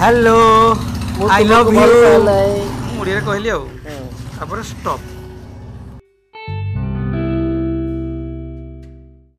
Hello I love you ମୁଁ ଓଡ଼ିଆରେ କହିଲି ଆଉ ହୁଁ। ତାପରେ ଷ୍ଟପ୍